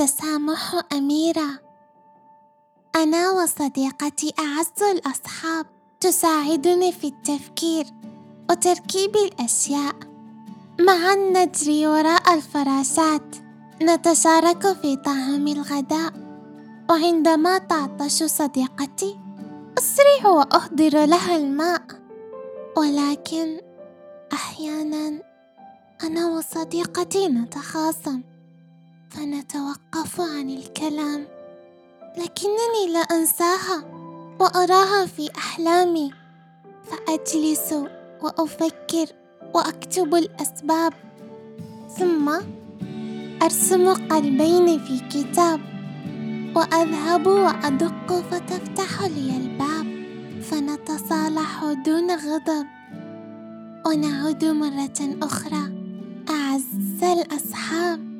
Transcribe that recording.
التسامح أميرة. أنا وصديقتي أعز الأصحاب. تساعدني في التفكير وتركيب الأشياء. معا نجري وراء الفراشات. نتشارك في طعام الغداء. وعندما تعطش صديقتي أسرع وأحضر لها الماء. ولكن أحيانا أنا وصديقتي نتخاصم. فنتوقف عن الكلام لكنني لا أنساها وأراها في أحلامي. فأجلس وأفكر وأكتب الأسباب ثم أرسم قلبين في كتاب وأذهب وأدق فتفتح لي الباب. فنتصالح دون غضب ونعود مرة أخرى أعز الأصحاب. النهاية